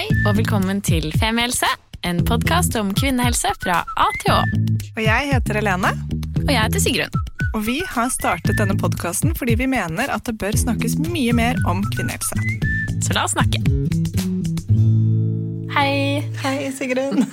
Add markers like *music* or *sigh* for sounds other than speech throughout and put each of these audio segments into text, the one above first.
Hei og velkommen til Femihelse, en podkast om kvinnehelse fra A til Å. Og jeg heter Helene, Og jeg heter Sigrun. og vi har startet denne podkasten fordi vi mener at det bør snakkes mye mer om kvinnehelse. Så la oss snakke. Hei. Hei, Sigrun. *laughs*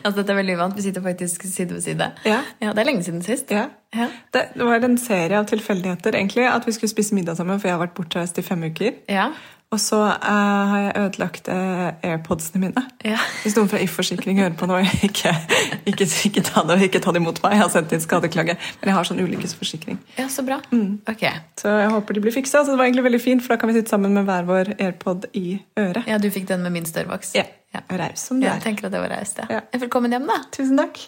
Altså, dette er veldig uvant. Vi sitter faktisk side ved side. Ja. ja Det er lenge siden sist. Ja. Ja. Det, var en serie av tilfeldigheter egentlig, at vi skulle spise middag sammen, for jeg har vært bortreist i fem uker. Ja. Og så uh, har jeg ødelagt uh, airpodsene mine. Ja. *laughs* Hvis noen fra If-forsikring hører på nå, ikke, ikke, ikke, ta det, ikke ta det imot meg. Jeg har sendt inn skadeklage. Men jeg har sånn ulykkesforsikring. ja, så bra. Ok. Så jeg håper de blir fiksa. Så det var egentlig veldig fint, for da kan vi sitte sammen med hver vår airpod i øret. Ja, du fikk den med min størrvoks. Ja. Raus som du Jeg er. tenker at det var raust, ja. Ja. Velkommen hjem, da. Tusen takk.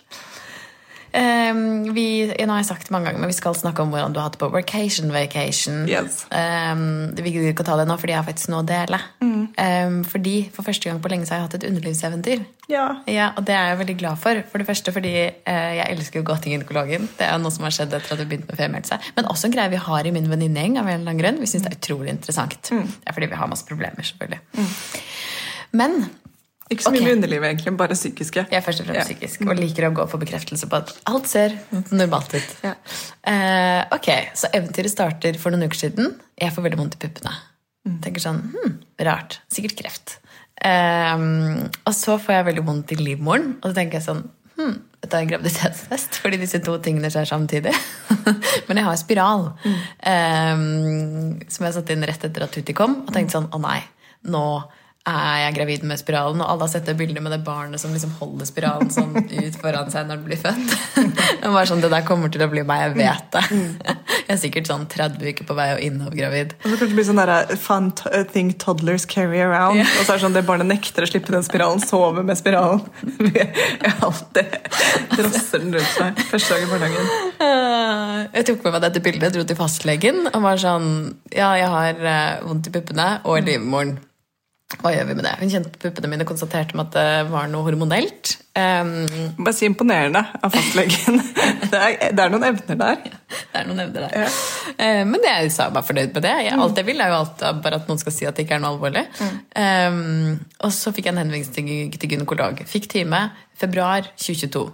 Ehm, vi, nå har jeg sagt det mange ganger, men vi skal snakke om hvordan du har hatt på vacation. vacation. Yes. Um, vi gidder ikke å ta det nå, fordi jeg har faktisk noe å dele. Mm. Um, fordi For første gang på lenge så har jeg hatt et underlivseventyr. Ja. Ja, Og det er jeg veldig glad for. For det første fordi uh, jeg elsker å gå til gynekologen. Det er noe som har skjedd etter at jeg begynte med femmelse. Men også en greie vi har i min venninnegjeng. av en eller annen grunn. Vi syns det er utrolig interessant. Mm. Det er fordi vi har masse problemer, selvfølgelig. Men Ikke så mye okay. med underlivet, egentlig. Bare psykiske. jeg er først og fremst Ja. psykisk og liker å gå for bekreftelse på at alt ser normalt ut. Ja. Uh, ok, Så eventyret starter for noen uker siden. Jeg får veldig vondt i puppene. Tenker sånn, hm, Rart. Sikkert kreft. Uh, og så får jeg veldig vondt i livmoren, og så tenker jeg sånn hm, Dette er en graviditetstest, fordi disse to tingene skjer samtidig. *laughs* Men jeg har spiral, eh, som jeg satte inn rett etter at Tutti kom, og tenkte sånn Å nei, nå er jeg gravid med spiralen, og alle har sett det bildet med det barnet som liksom holder spiralen sånn ut foran seg når det blir født. *laughs* Det bare sånn, det der kommer til å bli meg, jeg vet det. *laughs* Jeg er sikkert sånn 30 uker på vei og innovergravid. Og så kanskje det blir sånn der, fun uh, thing toddlers carry around. Yeah. Og så er det sånn det barnet nekter å slippe den spiralen, sover med spiralen. *laughs* Jeg alltid drosser den rundt seg første dag i barnehagen. Eh, Jeg tok med meg dette bildet, dro til fastlegen og var sånn Ja, jeg har eh, vondt i puppene og i livmoren. Hva gjør vi med det? Hun kjente på puppene mine og konstaterte at det var noe hormonelt. Um, Bare si imponerende av fastlegen. *laughs* Det er, det er noen evner der. det er noen evner der. Eh, men jeg sa meg fornøyd med det. Jeg, alt jeg vil, er jo alt, bare at noen skal si at det ikke er noe alvorlig. Um, og så fikk jeg en henvendelse til, til gynekolog. Fikk time februar 2022.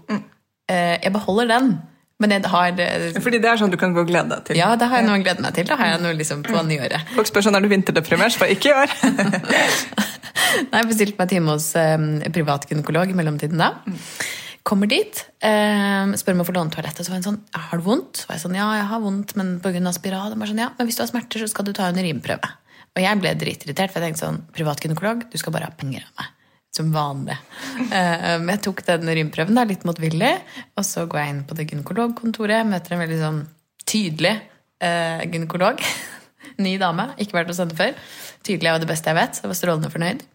Eh, jeg beholder den, men jeg har eh, Fordi det er sånn du kan gå og glede deg til. Ja, det har jeg noe å glede meg til. Da har jeg noe liksom på nyåret. Folk spør sånn er du vinterdeprimert, så bare ikke i år. *laughs* Nei, Jeg bestilte meg time hos um, privat gynekolog i mellomtiden da. Kommer dit, um, spør om å få låne toalettet. Så var hun sånn, har du vondt? Så var jeg sånn, ja, jeg har vondt, men av spiral. Sånn, ja, men hvis du har smerter, så skal du ta en urinprøve. Og jeg ble dritirritert, for jeg tenkte sånn, privat gynekolog, du skal bare ha penger av meg. Som vanlig. Eh, Men jeg tok den urinprøven da, litt motvillig, og så går jeg inn på det gynekologkontoret, møter en veldig sånn tydelig eh, gynekolog. *laughs* Ny dame, ikke vært hos henne før. Tydelig og det beste jeg vet. så Jeg var strålende fornøyd.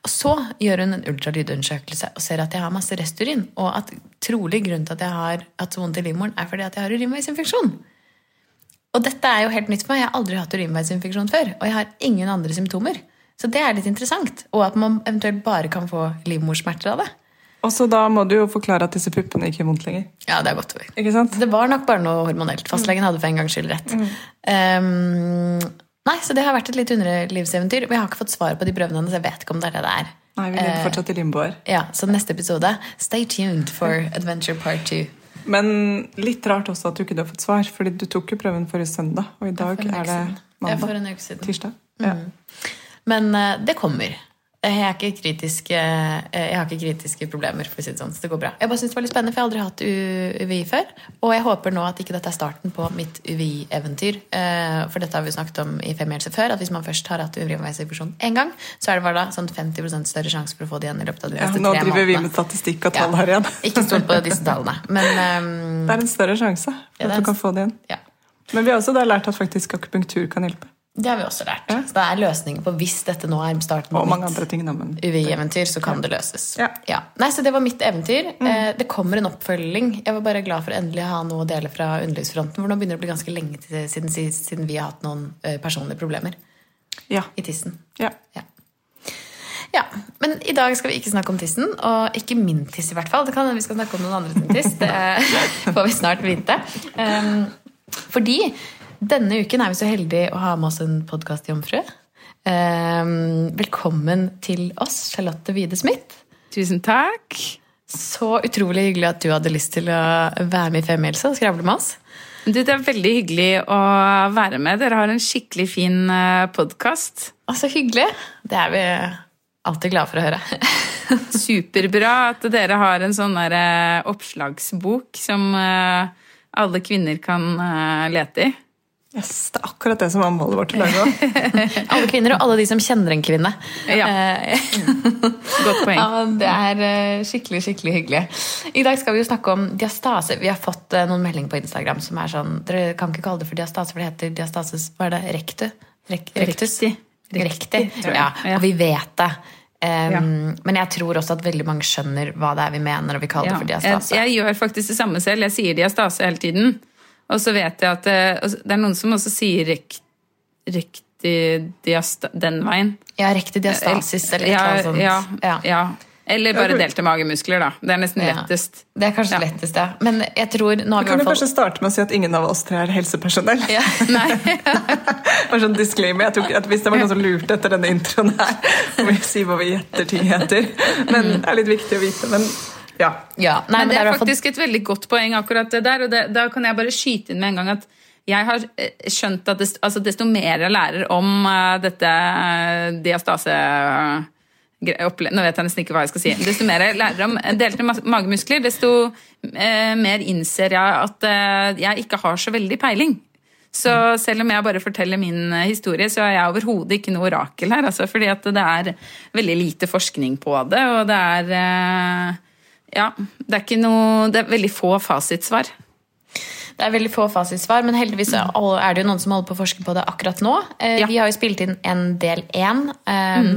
Og så gjør hun en ultralydundersøkelse og ser at jeg har masse resturin. Og at trolig grunnen til at jeg har hatt så vondt i livmoren, er fordi at jeg har urinveisinfeksjon. Og dette er jo helt nytt for meg. Jeg har aldri hatt urinveisinfeksjon før. Og jeg har ingen andre symptomer. Så det er litt interessant. Og at man eventuelt bare kan få livmorsmerter av det. Og så da må du jo forklare at disse puppene ikke gjør vondt lenger. Ja, det er godt over. Ikke sant? Det var nok bare noe hormonelt. Fastlegen hadde for en gangs skyld rett. Um, nei, Så det har vært et litt underlivseventyr. Og jeg har ikke fått svar på de prøvene hennes. Jeg vet ikke om det er det det er. Nei, vi ligger fortsatt i limboer. Ja, Så neste episode, stay tuned for Adventure Part 2. Men litt rart også at du ikke har fått svar, fordi du tok jo prøven forrige søndag, og i dag er det siden. Ja, for mandag. en uke siden. Tirsdag. Ja. Men eh, det kommer. Jeg har, ikke kritiske, eh, jeg har ikke kritiske problemer, for å si det sånn. Så det går bra. Jeg bare synes det var litt spennende, for jeg har aldri hatt UVI før. Og jeg håper nå at ikke dette er starten på mitt UVI-eventyr. Eh, For dette har vi snakket om i Femihelse før, at hvis man først har hatt urinveisinfeksjon én gang, så er det bare da sånn 50 større sjanse for å få det igjen i løpet av de Ja, neste nå tre driver vi med statistikk og tall Ja. her igjen. *laughs* Ikke stol på disse tallene. Men um, *laughs* Det er en større sjanse for Ja, at du kan få det igjen. ja. Men vi har også lært at faktisk akupunktur kan hjelpe. Det har vi også lært. Ja. Så det er løsninger på hvis dette nå er starten på mitt UVI-eventyr, så kan det løses. Ja. Nei, Så det var mitt eventyr. Eh, Det kommer en oppfølging. Jeg var bare glad for å endelig ha noe å dele fra underlivsfronten. For nå begynner det å bli ganske lenge til- siden, siden vi har hatt noen eh, personlige problemer ja. i tissen. ja. Ja. ja. Men i dag skal vi ikke snakke om tissen, og ikke min tiss i hvert fall. Det kan hende vi skal snakke om noen andre sin tiss. Det *laughs* får vi snart vite. Um, fordi denne uken er vi så heldige å ha med oss en podkastjomfru. Ehm, velkommen til oss, Charlotte Wide Smith. Tusen takk. Så utrolig hyggelig at du hadde lyst til å være med i Femihelse og skravle med oss. Du, det er veldig hyggelig å være med. Dere har en skikkelig fin podkast. Så hyggelig. Det er vi alltid glade for å høre. *laughs* Superbra at dere har en sånn eh, oppslagsbok som eh, alle kvinner kan eh, lete i. Yes, det er akkurat det som var målet vårt i lage *laughs* alle kvinner, og alle de som kjenner en kvinne. Ja. *laughs* Godt poeng. Ja, det er eh, skikkelig, skikkelig hyggelig. I dag skal vi jo snakke om diastase. Vi har fått eh, noen meldinger på Instagram som er sånn Dere kan ikke kalle det for diastase, for det heter diastases Hva er det? Rektu? Rek, rektus? Tror jeg. Ja, og vi vet det. Um, Ja. Men jeg tror også at veldig mange skjønner hva det er vi mener når vi kaller Ja. det for Jeg, diastase. jeg gjør faktisk det samme selv. Jeg sier diastase hele tiden. Og så vet jeg at eh, det er noen som også sier rek, rekti diasta, den veien. Ja, rekti diastasis eller noe eller sånt. Ja, Ja. ja. Eller bare delte magemuskler, da. Det er nesten Ja. lettest. Det er kanskje Ja. lettest, ja. Men jeg tror Nå har Vi vi kan du kanskje fall starte med å si at ingen av oss tre er helsepersonell. ja. *laughs* Nei. Bare sånn disclaimer. Jeg ikke at Hvis det var noen som lurte etter denne introen her, *laughs* må vi si hva vi gjetter ting heter. Men det er litt viktig å vite. Men ja. ja. Nei, Men det er faktisk et veldig godt poeng, akkurat det der. Og det, da kan jeg bare skyte inn med en gang at jeg har eh, skjønt at desto, altså desto mer jeg lærer om uh, dette eh, diastase uh, Nå vet jeg nesten ikke hva jeg skal si. Desto mer jeg lærer om delte magemuskler, desto uh, mer innser jeg at jeg ikke har så veldig peiling. Så selv om jeg bare forteller min historie, så er jeg overhodet ikke noe orakel her. Altså, fordi at det er veldig lite forskning på det, og det er Ja, det er ikke noe Det er veldig få fasitsvar. Det er veldig få fasitsvar, men heldigvis er det jo noen som holder på å forske på det akkurat nå. Eh, Ja. Vi har jo spilt inn en del én eh,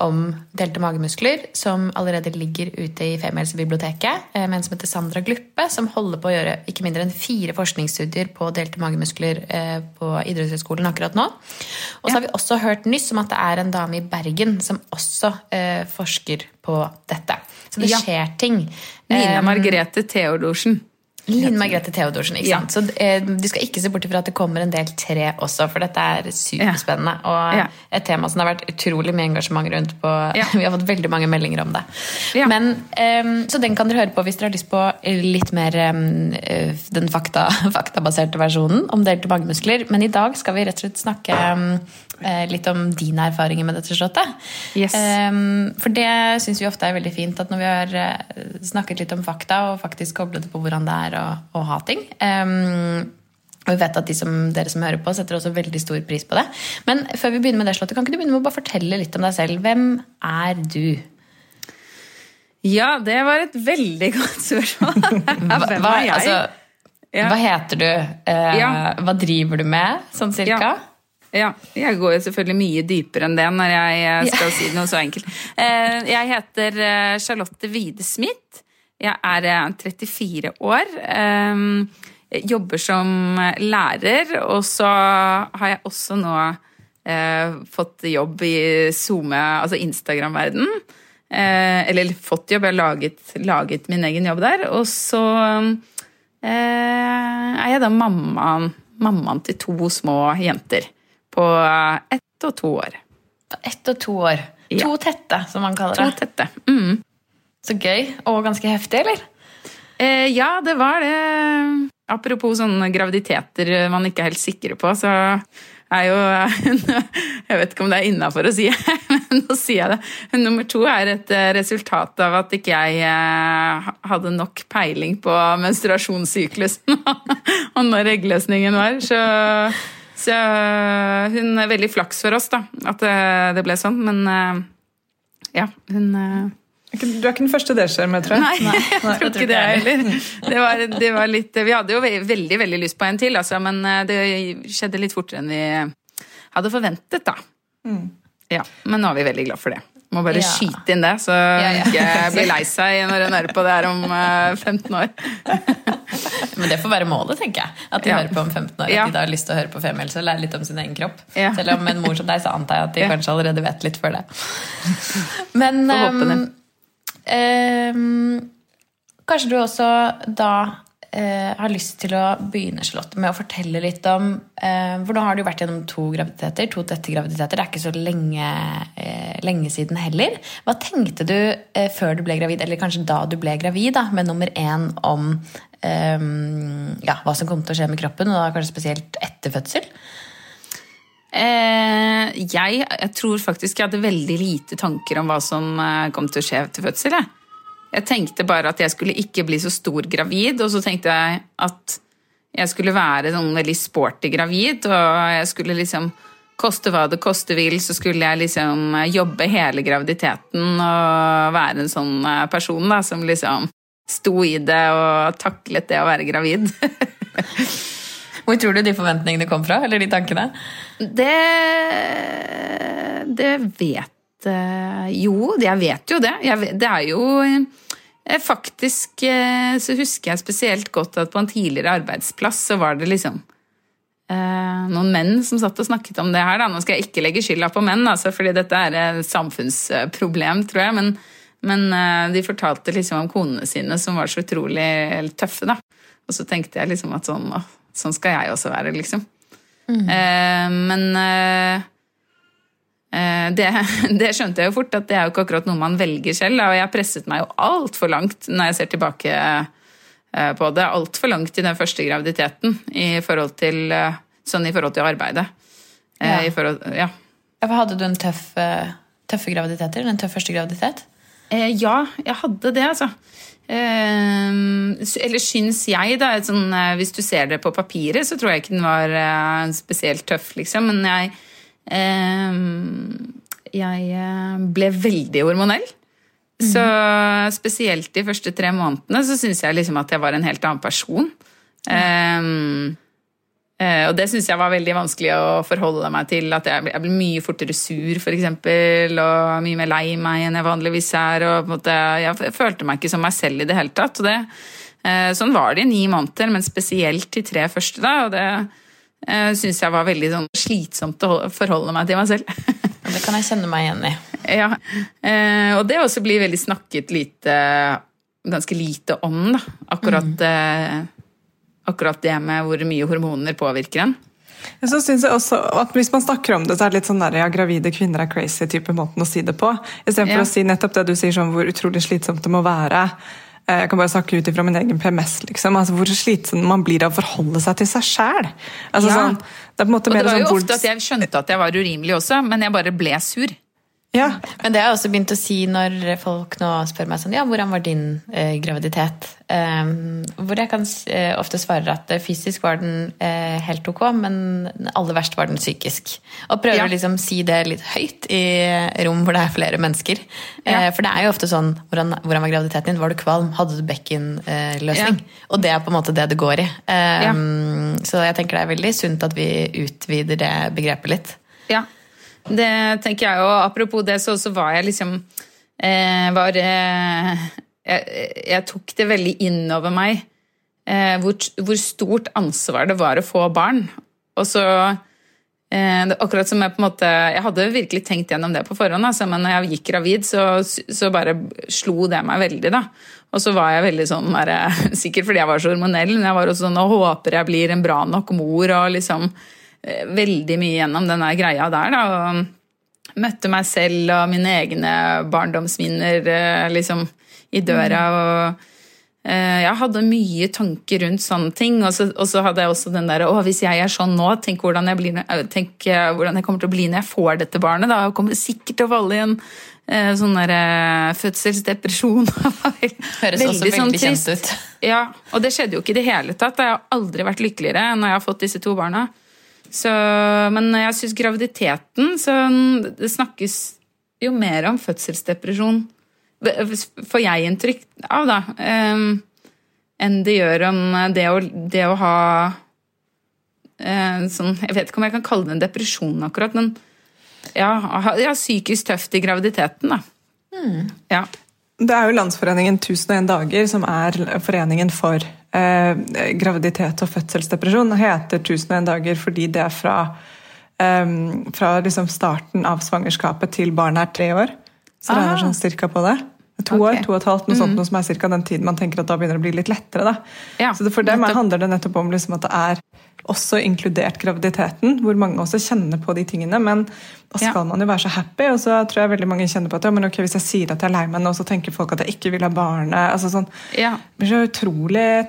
om delte magemuskler, som allerede ligger ute i Femihelsbiblioteket, eh, med en som heter Sandra Gluppe, som holder på å gjøre ikke mindre enn fire forskningsstudier på delte magemuskler eh, på Idrettshøgskolen akkurat nå. Og så har vi også hørt nyss om at det er en dame i Bergen som også eh, forsker på dette. Så det Ja. skjer ting. Nina Eh, Margrethe Theodorsen. Line Margrethe Theodorsen. ikke Ja. sant? Så eh, Du skal ikke se bort ifra at det kommer en del tre også, for dette er superspennende. Og Ja. et tema som det har vært utrolig mye engasjement rundt på. Ja. *laughs* Vi har fått veldig mange meldinger om det. Ja. Men, eh, så den kan dere høre på hvis dere har lyst på litt mer eh, den fakta, *laughs* faktabaserte versjonen om delte magemuskler. Men i dag skal vi rett og slett snakke litt om dine erfaringer med dette slottet. Yes. Um, for det syns vi ofte er veldig fint, at når vi har eh, snakket litt om fakta og faktisk koblet det på hvordan det er å, å ha ting um, og vi vet at de som, dere som hører på, setter også veldig stor pris på det. Men før vi begynner med det, Slottet, kan ikke du begynne med å bare fortelle litt om deg selv? Hvem er du? Ja, det var et veldig godt spørsmål. *laughs* Hvem er jeg? altså, Ja. hva heter du? Eh, Ja. Hva driver du med, sånn cirka? Ja. Ja, jeg går jo selvfølgelig mye dypere enn det når jeg eh, skal si noe så enkelt. Eh, Jeg heter eh, Charlotte Wide Smith. Jeg er eh, 34 år. jeg Jobber som lærer, og så har jeg også nå eh, fått jobb i SoMe, altså Instagram-verden. Eh, Eller fått jobb, jeg har laget, laget min egen jobb der. Og så eh, er jeg da mammaen, mammaen til to små jenter på ett og to år. Ett og to år. Ja. To tette, som man kaller det. To tette. Mm. Så gøy. Og ganske heftig, eller? Eh, ja, det var det. Apropos sånne graviditeter man ikke er helt sikre på, så er jo *laughs* Jeg vet ikke om det er innafor å si, *laughs* men nå sier jeg det. Nummer to er et eh, resultat av at ikke jeg eh, hadde nok peiling på menstruasjonssyklusen *laughs* og når eggløsningen var. Så, så hun er veldig flaks for oss, da, at det, det ble sånn. Men eh, ja, hun eh, Du er ikke den første det skjer med, tror jeg. Nei, *laughs* jeg tror ikke det heller. Det var, det var litt, vi hadde jo veldig veldig lyst på en til, altså, men eh, det skjedde litt fortere enn vi hadde forventet. da. Ja, Men nå er vi veldig glad for det. Må bare Ja. skyte inn det, så Ja, ja. ikke *laughs* blir lei seg når hun hører på det her om eh, 15 år. *laughs* Men det får være målet, tenker jeg. At de hører på om 15 år. At de da har lyst til å høre på Femihelse og lære litt om sin egen kropp. Selv om en mor som deg, så antar jeg at de kanskje allerede vet litt før det. *laughs* Men um, ehm, kanskje du også da eh, har lyst til å begynne Charlotte, med å fortelle litt om eh, For nå har du vært gjennom to graviditeter, to tette graviditeter. Det er ikke så lenge, eh, lenge siden heller. Hva tenkte du eh, før du ble gravid, eller kanskje da du ble gravid, da, med nummer én om eh, ja, hva som kom til å skje med kroppen, og da kanskje spesielt etter fødsel? Eh, jeg, jeg tror faktisk jeg hadde veldig lite tanker om hva som kom til å skje etter fødsel. Jeg. Jeg tenkte bare at jeg skulle ikke bli så stor gravid, og så tenkte jeg at jeg skulle være sånn veldig sporty gravid, og jeg skulle liksom Koste hva det koste vil, så skulle jeg liksom jobbe hele graviditeten og være en sånn eh, person da, som liksom sto i det og taklet det å være gravid. *laughs* Hvor tror du de forventningene kom fra? Eller de tankene? Det Det vet eh, Jo, jeg vet jo det. Vet, det er jo eh, Faktisk eh, så husker jeg spesielt godt at på en tidligere arbeidsplass så var det liksom noen menn som satt og snakket om det her. Da. Nå skal jeg ikke legge skylda på menn, altså, fordi dette er et samfunnsproblem, tror jeg. Men, men de fortalte liksom om konene sine som var så utrolig tøffe, da. Og så tenkte jeg liksom at sånn, sånn skal jeg også være, liksom. Eh, men det, *laughs* det skjønte jeg jo fort, at det er jo ikke akkurat noe man velger selv. Og jeg presset meg jo altfor langt når jeg ser tilbake eh, på det. Altfor langt i den første graviditeten i forhold til, eh, sånn i forhold til arbeidet. Eh, Ja. I forhold, ja. Hadde du en tøff, eh, tøffe graviditeter? En tøff første graviditet? Eh, ja, jeg hadde det, altså. Eh, eller syns jeg, da. Sånn, eh, hvis du ser det på papiret, så tror jeg ikke den var eh, spesielt tøff, liksom. Men jeg eh, Jeg eh, ble veldig hormonell. Så spesielt de første tre månedene så syns jeg liksom at jeg var en helt annen person. Eh, og det syns jeg var veldig vanskelig å forholde meg til. At jeg jeg ble mye fortere sur, f.eks., og mye mer lei meg enn jeg vanligvis er. og på en måte, Jeg følte meg ikke som meg selv i det hele tatt. Det, eh, sånn var det i ni måneder, men spesielt de tre første. da, Og det eh, syns jeg var veldig sånn, slitsomt å forholde meg til meg selv. Det kan jeg kjenne meg igjen i. *laughs* ja. eh, og det også blir veldig snakket lite Ganske lite om, da. Akkurat, eh, akkurat det med hvor mye hormoner påvirker en. Ja, Så synes jeg også at Hvis man snakker om det, så er det litt sånn der, ja, gravide kvinner er crazy type måten å si det på. Istedenfor Ja. å si nettopp det du sier, sånn hvor utrolig slitsomt det må være. Eh, Jeg kan bare snakke ut ifra min egen PMS. liksom, altså Hvor slitsom man blir av å forholde seg til seg sjæl. Altså, Ja. sånn, det det var sånn jo sånn, ofte at jeg skjønte at jeg var urimelig også, men jeg bare ble sur. Ja, Men det har jeg også begynt å si når folk nå spør meg sånn Ja, hvordan var din eh, graviditet? Um, hvor jeg kan eh, ofte svare at eh, fysisk var den eh, helt ok, men aller verst var den psykisk. Og prøver Ja. å liksom si det litt høyt i rom hvor det er flere mennesker. Ja. Eh, for det er jo ofte sånn hvordan, hvordan var graviditeten din? Var du kvalm? Hadde du bekkenløsning? Ja. Og det er på en måte det det går i. Um, Så jeg tenker det er veldig sunt at vi utvider det begrepet litt. Ja, det tenker jeg òg. Apropos det, så, så var jeg liksom eh, var, eh, jeg, jeg tok det veldig inn over meg eh, hvor, hvor stort ansvar det var å få barn. Og så eh, Akkurat som jeg på en måte Jeg hadde virkelig tenkt gjennom det på forhånd, altså, men når jeg gikk gravid, så, så bare slo det meg veldig, da. Og så var jeg veldig sånn der, *laughs* Sikkert fordi jeg var så hormonell, men jeg var også sånn Nå håper jeg blir en bra nok mor, og liksom veldig mye gjennom den greia der, da. Og møtte meg selv og mine egne barndomsminner eh, liksom i døra. og eh, jeg hadde mye tanker rundt sånne ting, og så, og så hadde jeg også den der Å, hvis jeg er sånn nå, tenk hvordan jeg, blir, tenk eh, hvordan jeg kommer til å bli når jeg får dette barnet. da, Jeg kommer sikkert til å falle i en eh, sånn der eh, fødselsdepresjon. *laughs* Høres også veldig kjent ut. Ja, og det skjedde jo ikke i det hele tatt. Jeg har aldri vært lykkeligere når jeg har fått disse to barna. Så, men jeg syns graviditeten så Det snakkes jo mer om fødselsdepresjon, får jeg inntrykk av, da, em, enn det gjør om det å, det å ha eh, sånn Jeg vet ikke om jeg kan kalle det en depresjon akkurat, men ja, ja psykisk tøft i graviditeten, da. Ja. Det er jo Landsforeningen 1001 dager som er foreningen for eh, graviditet og fødselsdepresjon. Det heter 1001 dager fordi det er fra, eh, fra liksom starten av svangerskapet til barnet er tre år. Så det Ah. er sånn cirka på det. To år, to og et halvt, noe sånt, noe som er cirka den tiden man tenker at da begynner det å bli litt lettere. Ja, så For dem nettopp. handler det nettopp om liksom at det er også inkludert graviditeten, hvor mange også kjenner på de tingene. Men da skal Ja. man jo være så happy, og så tror jeg veldig mange kjenner på at ja, men ok, hvis jeg sier at jeg er lei meg nå, så tenker folk at jeg ikke vil ha barnet. altså sånn, Ja. Det blir så utrolig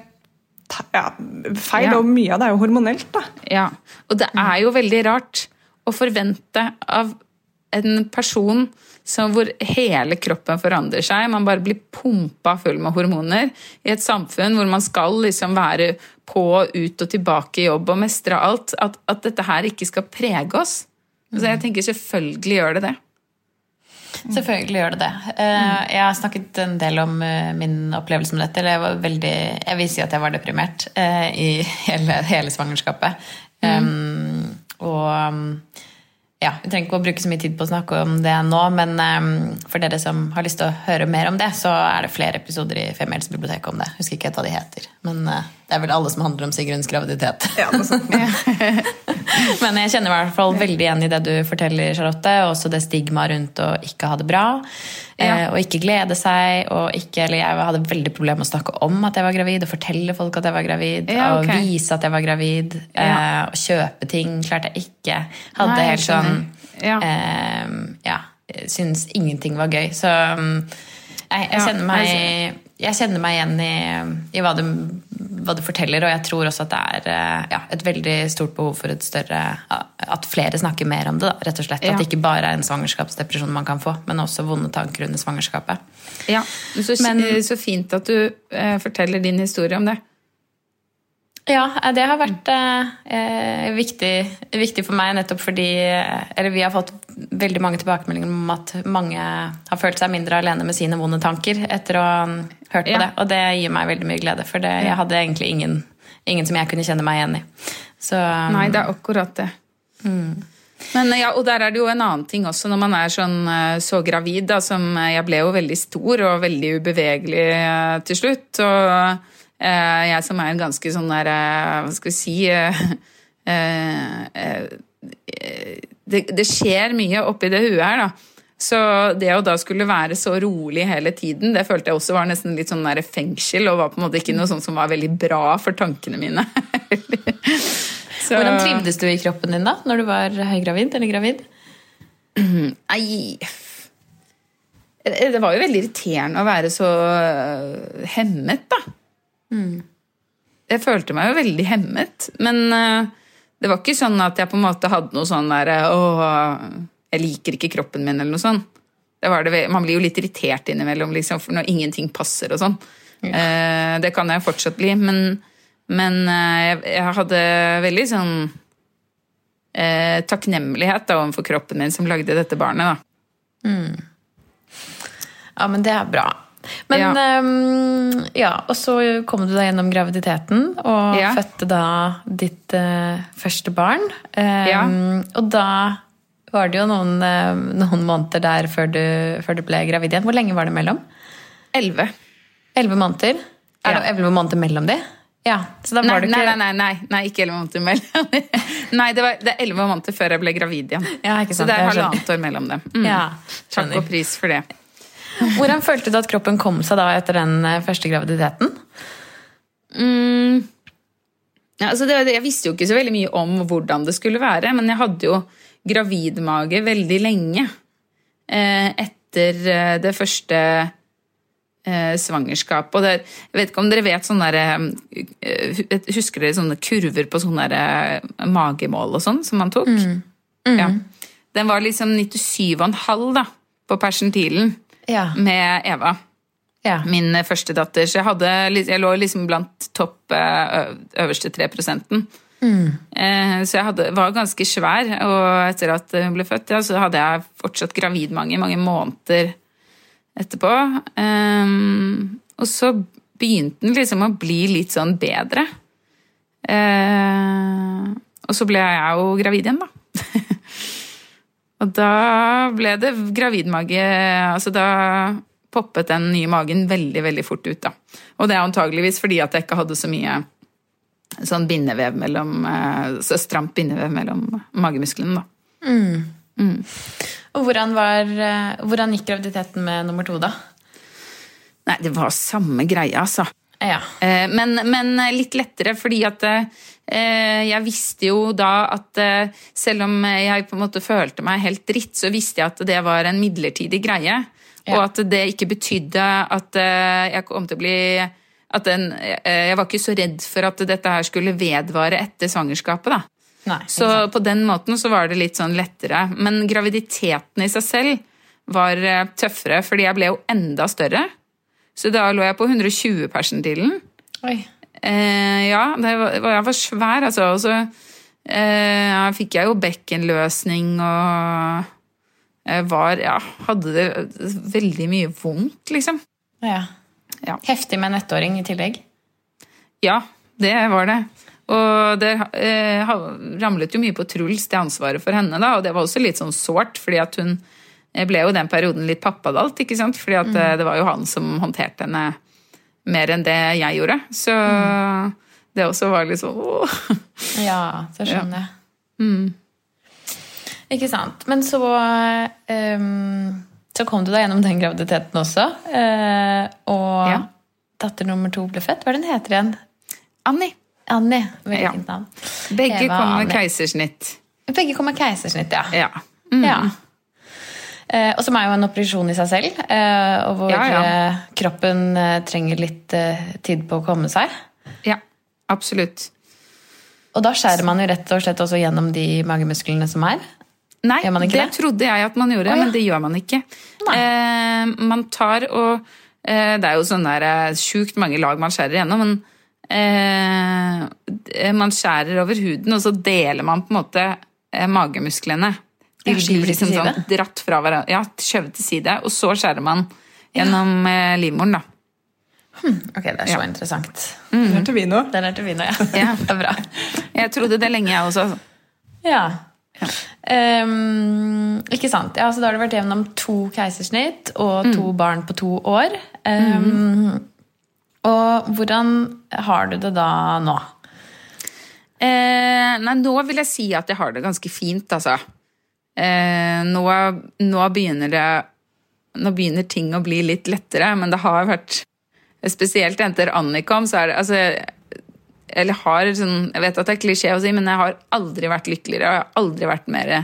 ja, feil, og mye av det er jo hormonelt. da. Ja, og det er jo veldig rart å forvente av en person hvor hele kroppen forandrer seg, man bare blir pumpa full med hormoner, i et samfunn hvor man skal liksom være på, ut og tilbake i jobb og mestre alt, at, at dette her ikke skal prege oss. Så jeg tenker selvfølgelig gjør det det. Selvfølgelig gjør det det. Eh, Jeg har snakket en del om eh, min opplevelse med dette. Eller jeg var veldig Jeg vil si at jeg var deprimert eh, i *laughs* hele, hele svangerskapet. Um, og ja, Vi trenger ikke å bruke så mye tid på å snakke om det nå, men um, for dere som har lyst til å høre mer om det, så er det flere episoder i Femihelsbiblioteket om det. Husker ikke hva de heter. Men eh, det er vel alle som handler om Sigruns graviditet. *laughs* Ja. *laughs* Men jeg kjenner i hvert fall veldig igjen i det du forteller, Charlotte. Og også det stigmaet rundt å ikke ha det bra. Ja. Eh, og ikke glede seg. Og ikke, eller jeg hadde veldig problemer med å snakke om at jeg var gravid, og fortelle folk at jeg var gravid. Ja, okay. Og vise at jeg var gravid. Ja. Eh, og kjøpe ting klarte jeg ikke. Hadde Nei, helt sånn. Ja. eh, Ja. Syns ingenting var gøy. Så mm, jeg, jeg, kjenner meg, jeg kjenner meg igjen i, i hva, du, hva du forteller, og jeg tror også at det er eh, ja, et veldig stort behov for et større At flere snakker mer om det, da, rett og slett. At det ikke bare er en svangerskapsdepresjon man kan få, men også vonde tanker under svangerskapet. Ja, så, Men- så fint at du eh, forteller din historie om det. Ja, det har vært eh, eh, viktig, viktig for meg nettopp fordi eh, Eller vi har fått veldig mange tilbakemeldinger om at mange har følt seg mindre alene med sine vonde tanker etter å ha hørt på Ja. det. Og det gir meg veldig mye glede, for det, jeg hadde egentlig ingen, ingen som jeg kunne kjenne meg igjen i. Så Nei, det er akkurat det. Men ja, Og der er det jo en annen ting også, når man er sånn eh, så gravid, da, som Jeg ble jo veldig stor og veldig ubevegelig eh, til slutt. Og eh, jeg som er en ganske sånn der eh, Hva skal vi si eh, *laughs* eh, det, det skjer mye oppi det huet her, da. Så det å da skulle være så rolig hele tiden, det følte jeg også var nesten litt sånn fengsel, og var på en måte ikke noe sånt som var veldig bra for tankene mine. *laughs* Så- Hvordan trivdes du i kroppen din da, når du var høygravid eller gravid? *clears throat* Nei Det var jo veldig irriterende å være så øh, hemmet, da. Jeg følte meg jo veldig hemmet. Men øh, det var ikke sånn at jeg på en måte hadde noe sånn derre Å, jeg liker ikke kroppen min, eller noe sånt. Det var det, man blir jo litt irritert innimellom liksom, for når ingenting passer og sånn. Eh, det kan jeg fortsatt bli, men, men eh, jeg, jeg hadde veldig sånn eh, takknemlighet da, overfor kroppen min som lagde dette barnet. da. Ja, men det er bra. Men Ja. Um, ja, og så kom du deg gjennom graviditeten og Ja. fødte da ditt uh, første barn. Um, Ja. Og da var det jo noen, uh, noen måneder der før du, før du ble gravid igjen. Hvor lenge var det mellom? Elleve. Elleve måneder? Er det elleve måneder mellom de? Ja, så da Nei, det ikke nei, nei, nei, nei, ikke elleve måneder mellom. *laughs* nei, det, var, det er elleve måneder før jeg ble gravid igjen. Ja, ikke Så det er halvannet år mellom dem. Mm. Ja, Takk og pris for det. Hvordan følte du at kroppen kom seg da etter den eh, første graviditeten? Mm. Ja, altså det, jeg visste jo ikke så veldig mye om hvordan det skulle være, men jeg hadde jo gravidmage veldig lenge eh, etter eh, det første eh, svangerskapet. Og det, jeg vet ikke om dere vet sånne der, eh, Husker dere sånne kurver på sånne der, magemål og sånn som man tok? Ja. Den var liksom 97,5 da, på persentilen Ja. med Eva ja. min første datter. Så jeg, hadde, jeg lå liksom blant topp eh, øverste 3 prosenten. Mm. Så jeg hadde, var ganske svær, og etter at hun ble født, ja, så hadde jeg fortsatt gravid mange, mange måneder etterpå. Um, Og så begynte den liksom å bli litt sånn bedre. Uh, Og så ble jeg jo gravid igjen, da. Og da ble det gravidmage Altså da poppet den nye magen veldig, veldig fort ut, da. Og det er antageligvis fordi at jeg ikke hadde så mye sånn bindevev mellom eh, Så stramt bindevev mellom magemusklene, da. Og hvordan, var, eh, hvordan gikk graviditeten med nummer to, da? Nei, det var samme greia, altså. Ja. Eh, Men, men litt lettere, fordi at jeg visste jo da at eh, selv om jeg på en måte følte meg helt dritt, så visste jeg at det var en midlertidig greie. Ja. Og at det ikke betydde at eh, jeg kom til å bli at den, eh, Jeg var ikke så redd for at dette her skulle vedvare etter svangerskapet. da. Nei, Så på den måten så var det litt sånn lettere. Men graviditeten i seg selv var eh, tøffere, fordi jeg ble jo enda større. Så da lå jeg på 120 persentilen. Oi. Eh, ja, det var, jeg var svær, altså. Og så eh, ja, fikk jeg jo bekkenløsning og jeg var Ja, hadde det veldig mye vondt, liksom. Ja. Ja. Heftig med en ettåring i tillegg. Ja, det var det. Og det eh, ramlet jo mye på Truls, det ansvaret for henne, da, og det var også litt sånn sårt, fordi at hun ble jo den perioden litt pappadalt, ikke sant? Fordi at mm. det var jo han som håndterte henne mer enn det jeg gjorde. Så det også var litt sånn åh. *laughs* Ja, så skjønner jeg. Mm. Ikke sant. Men så um, Så kom du deg gjennom den graviditeten også. Uh, og Ja. datter nummer to ble født. Hva er det den heter igjen? Annie. Annie. Veldig Ja. fint navn. Begge Eva kom med Annie. keisersnitt. Begge kom med keisersnitt, ja. Ja. Mm. ja. Eh, og som er jo en operasjon i seg selv, eh, og hvor Ja, ja. eh, kroppen trenger litt tid på å komme seg. ja. Absolutt. Og da skjærer man jo rett og slett også gjennom de magemusklene som er. Nei, Gjør man ikke det det? trodde jeg at man gjorde, oh, ja. men det gjør man ikke. Eh, man tar og eh, Det er jo sånn der sjukt mange lag man skjærer gjennom, men eh, man skjærer over huden, og så deler man på en måte magemusklene. De Ja, blir liksom sånn dratt fra hverandre. Ja, skjøvet til side, og så skjærer man gjennom ja. livmoren, da. Ok, det er så Ja. interessant. Mm. Den er til vino. Den er til vino, ja. Ja. Det er bra. *laughs* Jeg trodde det lenge, jeg også. Ja. Ja. Um, ikke sant. Ja, så da har du vært gjennom to keisersnitt og to barn på to år. Ehm, Og hvordan har du det da nå? Eh, nei, nå vil jeg si at jeg har det ganske fint, altså. Eh, nå, nå begynner det Nå begynner ting å bli litt lettere, men det har vært Spesielt etter Annikom, så er det altså Eller har sånn Jeg vet at det er klisjé å si, men jeg har aldri vært lykkeligere. og Jeg har aldri vært mer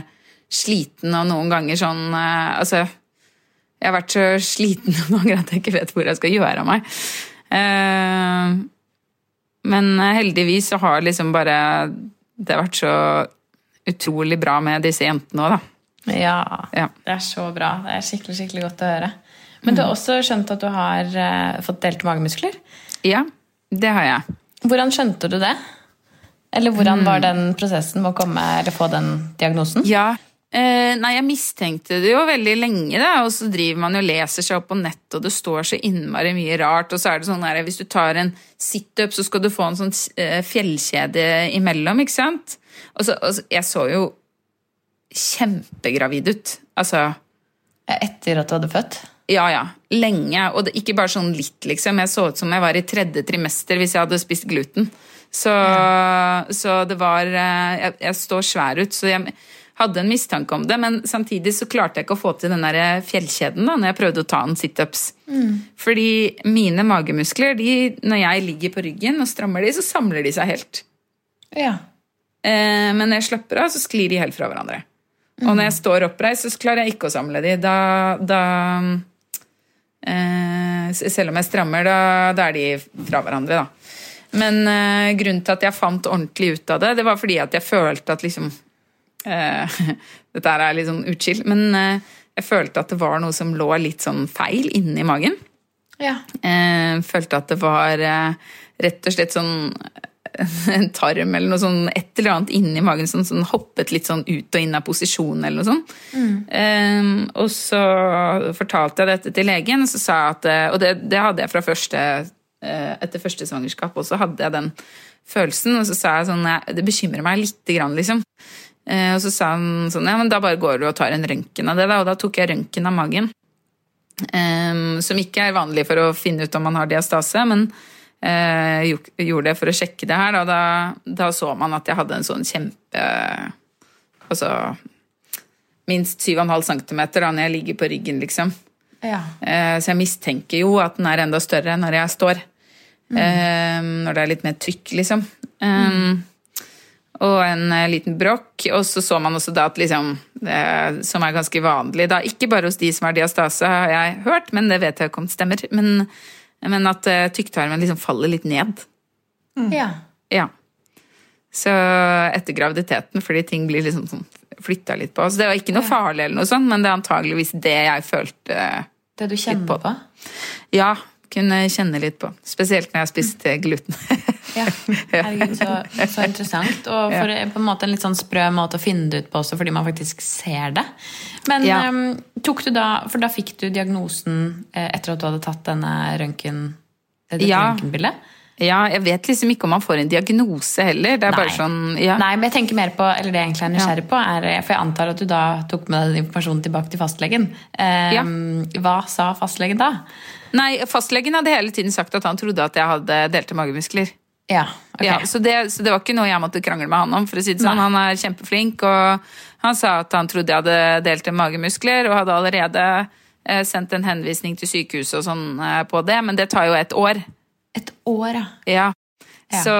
sliten, og noen ganger sånn eh, Altså Jeg har vært så sliten noen ganger at jeg ikke vet hvor jeg skal gjøre av meg. Eh, men heldigvis så har liksom bare det har vært så utrolig bra med disse jentene òg, da. Ja, Ja. det er så bra. Det er skikkelig skikkelig godt å høre. Men du har også skjønt at du har uh, fått delte magemuskler. Ja, det har jeg. Hvordan skjønte du det? Eller hvordan var den prosessen med å komme eller få den diagnosen? Ja. Eh, nei, jeg mistenkte det jo veldig lenge, da. Og så driver man jo og leser seg opp på nett, og det står så innmari mye rart. Og så er det sånn her, hvis du tar en situp, så skal du få en sånn eh, fjellkjede imellom, ikke sant? Og så, og så Jeg så jo kjempegravid ut. Altså Etter at du hadde født? Ja, ja. Lenge. Og det, ikke bare sånn litt, liksom. Jeg så ut som jeg var i tredje trimester hvis jeg hadde spist gluten. Så, så det var eh, jeg, jeg står svær ut, så jeg hadde en mistanke om det. Men samtidig så klarte jeg ikke å få til den der fjellkjeden da, når jeg prøvde å ta en situps. Fordi mine magemuskler, de, når jeg ligger på ryggen og strammer de, så samler de seg helt. Ja. Eh, men når jeg slapper av, så sklir de helt fra hverandre. Og når jeg står oppreist, så klarer jeg ikke å samle de. Da, da eh, Selv om jeg strammer, da, da er de fra hverandre, da. Men eh, grunnen til at jeg fant ordentlig ut av det, det var fordi at jeg følte at liksom eh, *laughs* Dette er litt sånn utskill, men eh, jeg følte at det var noe som lå litt sånn feil inni magen. ja. Eh, følte at det var eh, rett og slett sånn *laughs* en tarm eller noe sånn, et eller annet inni magen som sånn, hoppet litt sånn ut og inn av posisjon eller noe sånt. Eh, og så fortalte jeg dette til legen, og så sa jeg at eh, Og det, det hadde jeg fra første eh, etter første svangerskap også, hadde jeg den følelsen. Og så sa jeg sånn Det bekymrer meg lite grann, liksom. Eh, og så sa han sånn Ja, men da bare går du og tar en røntgen av det, da. Og da tok jeg røntgen av magen. Um, som ikke er vanlig for å finne ut om man har diastase, men eh, gjorde det for å sjekke det her. Da, da, så man at jeg hadde en sånn kjempe Altså minst 7,5 cm da når jeg ligger på ryggen, liksom. Ja. Eh, Så jeg mistenker jo at den er enda større når jeg står. Eh, Når det er litt mer trykk, liksom. Mm. Og en eh, liten brokk. Og så så man også da at liksom det, Som er ganske vanlig, da. Ikke bare hos de som har diastase, har jeg hørt, men det vet jeg ikke om det stemmer. Men, men at eh, tykktarmen liksom faller litt ned. ja. Ja. Så etter graviditeten, fordi ting blir liksom sånn flytta litt på. Så det var ikke noe farlig, eller noe sånt, men det er antageligvis det jeg følte. Det du kjenner på. på? Ja, kunne kjenne litt på. Spesielt når jeg spiste gluten. *laughs* Ja. Herregud, så, så interessant. Og for på en måte en litt sånn sprø måte å finne det ut på også, fordi man faktisk ser det. Men Ja. um, tok du da For da fikk du diagnosen eh, etter at du hadde tatt denne røntgen... Dette Ja. røntgenbildet? Ja, jeg vet liksom ikke om man får en diagnose heller. Det er bare sånn ja. Nei, men jeg tenker mer på, eller det jeg egentlig er nysgjerrig på, er For jeg antar at du da tok med deg informasjonen tilbake til fastlegen. Em, Hva sa fastlegen da? Nei, fastlegen hadde hele tiden sagt at han trodde at jeg hadde delte magemuskler. Ja, ok. Ja, så, det, så det var ikke noe jeg måtte krangle med han om. for å si det sånn. Nei. Han er kjempeflink, og han sa at han trodde jeg hadde delte magemuskler, og hadde allerede eh, sendt en henvisning til sykehuset og sånn eh, på det, men det tar jo et år. Et år, ja. Ja. Ja. Så,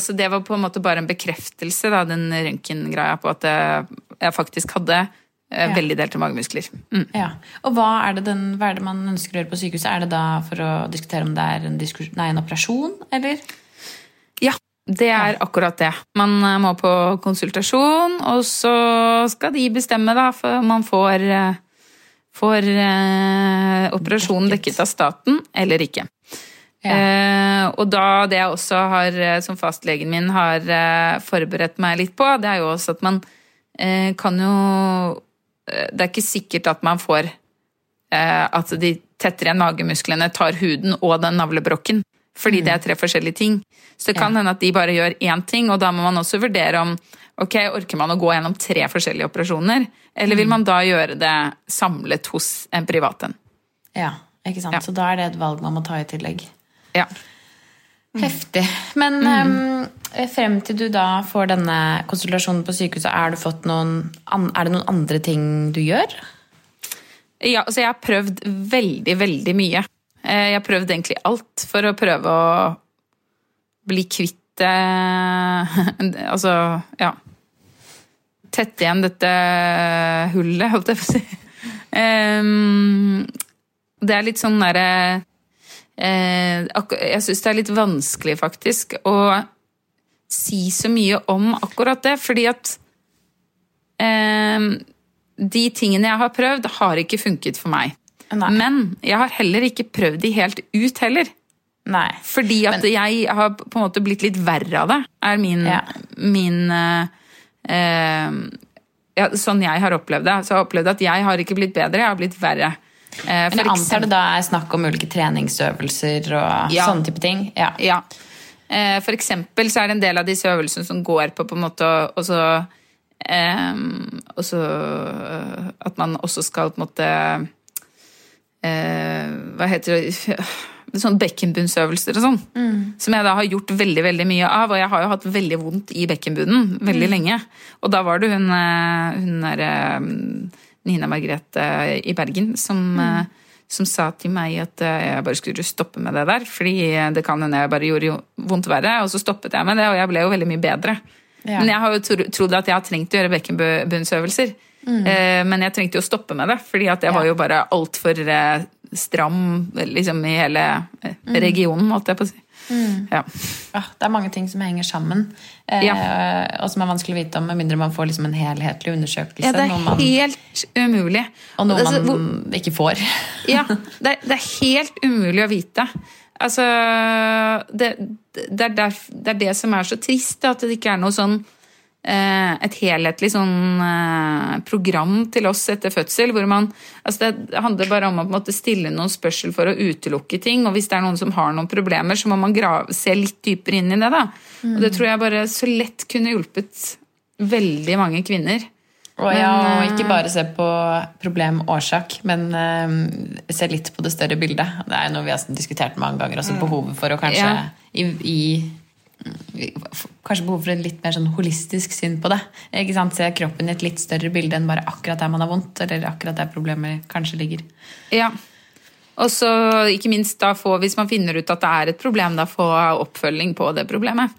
så det var på en måte bare en bekreftelse, da, den røntgengreia, på at eh, jeg faktisk hadde eh, Ja. veldig delte magemuskler. Mm. Ja. Og hva er, det den, hva er det man ønsker å gjøre på sykehuset? Er det da for å diskutere om det er en, nei, en operasjon, eller? Ja, det er akkurat det. Man eh, må på konsultasjon, og så skal de bestemme da, for man får, får eh, operasjonen dekket av staten eller ikke. Ja. Eh, og da det jeg også har, eh, som fastlegen min har eh, forberedt meg litt på, det er jo også at man eh, kan jo eh, Det er ikke sikkert at man får eh, At de tettere igjen magemusklene tar huden og den navlebrokken. Fordi det er tre forskjellige ting. Så det kan Ja. hende at de bare gjør én ting, og da må man også vurdere om ok, orker man å gå gjennom tre forskjellige operasjoner, eller vil man da gjøre det samlet hos en privat en. Ja, ikke sant? Ja. Så da er det et valg man må ta i tillegg. Ja. Heftig. Men em, frem til du da får denne konsultasjonen på sykehuset, er, du fått noen, er det noen andre ting du gjør? Ja, altså jeg har prøvd veldig, veldig mye. Eh, Jeg har prøvd egentlig alt for å prøve å bli kvitt eh, *laughs* Altså, ja Tette igjen dette hullet, holdt jeg på å si. Um, det er litt sånn derre Jeg syns det er litt vanskelig, faktisk, å si så mye om akkurat det, fordi at Ehm, de tingene jeg har prøvd, har ikke funket for meg. Nei. Men jeg har heller ikke prøvd de helt ut heller. Nei. Fordi at jeg har på en måte blitt litt verre av det, er min, Ja. min eh, eh, ja, Sånn jeg har opplevd det. Så jeg har opplevd at jeg har ikke blitt bedre, jeg har blitt verre. Eh, Men jeg antar du det da er snakk om ulike treningsøvelser og Ja. sånne type ting? Ja. Ja. Eh, For eksempel så er det en del av disse øvelsene som går på på en måte også, ehm, også eh, At man også skal på en måte eh, Hva heter det *laughs* Sånn bekkenbunnsøvelser og sånn. Som jeg da har gjort veldig veldig mye av. Og jeg har jo hatt veldig vondt i bekkenbunnen veldig lenge. Og da var det hun, hun der, eh, Nina Margrethe i Bergen som mm. som sa til meg at eh, jeg bare skulle stoppe med det der. Fordi det kan hende jeg bare gjorde jo vondt verre. Og så stoppet jeg med det, og jeg ble jo veldig mye bedre. Ja. Men jeg har jo trodd at jeg har trengt å gjøre bekkenbunnsøvelser. Mm. Men jeg trengte jo å stoppe med det, fordi at jeg var jo bare altfor eh, stram liksom i hele eh, regionen, holdt jeg på å si. Ja. Ja, det er mange ting som henger sammen, eh, og som er vanskelig å vite om, med mindre man får liksom en helhetlig undersøkelse. ja, det er man, helt umulig. og noe Altså, hvor- man ikke får. *laughs* Ja, det, er- det er helt umulig å vite. Altså, det, det, er der, det er det som er så trist, at det ikke er noe sånn et helhetlig sånn eh, program til oss etter fødsel. hvor man, altså Det handler bare om å på en måte stille noen spørsmål for å utelukke ting. Og hvis det er noen som har noen problemer, så må man grave, se litt dypere inn i det. da. Og det tror jeg bare så lett kunne hjulpet veldig mange kvinner. Og, ja, og ikke bare se på problem-årsak, men eh, se litt på det større bildet. Det er noe vi har diskutert mange ganger, også behovet for å kanskje Ja. i, i Kanskje behov for en litt mer sånn holistisk syn på det. Ikke sant? Se kroppen i et litt større bilde enn bare akkurat der man har vondt, eller akkurat der problemet kanskje ligger. Ja. Og så ikke minst da få, hvis man finner ut at det er et problem, da få oppfølging på det problemet.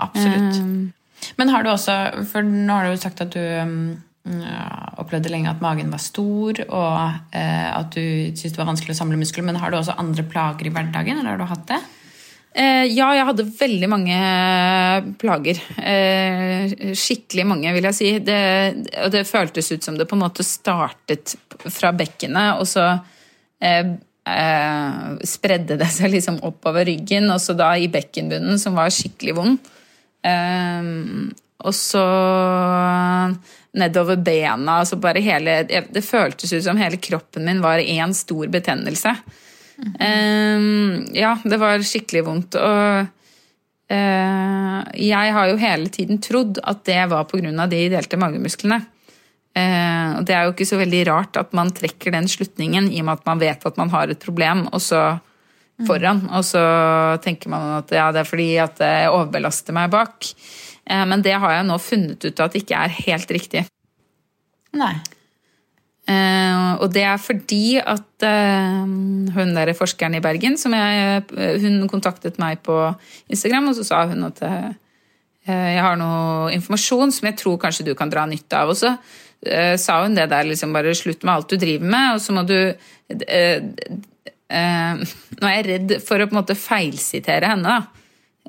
Absolutt. Um, Men har du også For nå har du jo sagt at du um, ja, opplevde lenge at magen var stor, og eh, at du syntes det var vanskelig å samle muskler. Men har du også andre plager i hverdagen, eller har du hatt det? Eh, ja, jeg hadde veldig mange plager. Eh, skikkelig mange, vil jeg si. Det, det føltes ut som det på en måte startet fra bekkenet, og så eh, eh, spredde det seg liksom oppover ryggen, og så da i bekkenbunnen, som var skikkelig vond. Eh, og så nedover bena. Altså bare hele, det føltes ut som hele kroppen min var én stor betennelse. Um, ja, det var skikkelig vondt. Og uh, jeg har jo hele tiden trodd at det var pga. de delte magemusklene. Uh, og det er jo ikke så veldig rart at man trekker den slutningen i og med at man vet at man har et problem, og så foran, og så tenker man at ja, det er fordi at jeg overbelaster meg bak. Uh, men det har jeg nå funnet ut at ikke er helt riktig. Nei. Uh, og det er fordi at uh, hun der forskeren i Bergen som jeg, Hun kontaktet meg på Instagram, og så sa hun at uh, jeg har noe informasjon som jeg tror kanskje du kan dra nytte av. Og så sa hun det der liksom bare slutt med alt du driver med, og så må du Nå er jeg redd for å på en måte feilsitere henne, da.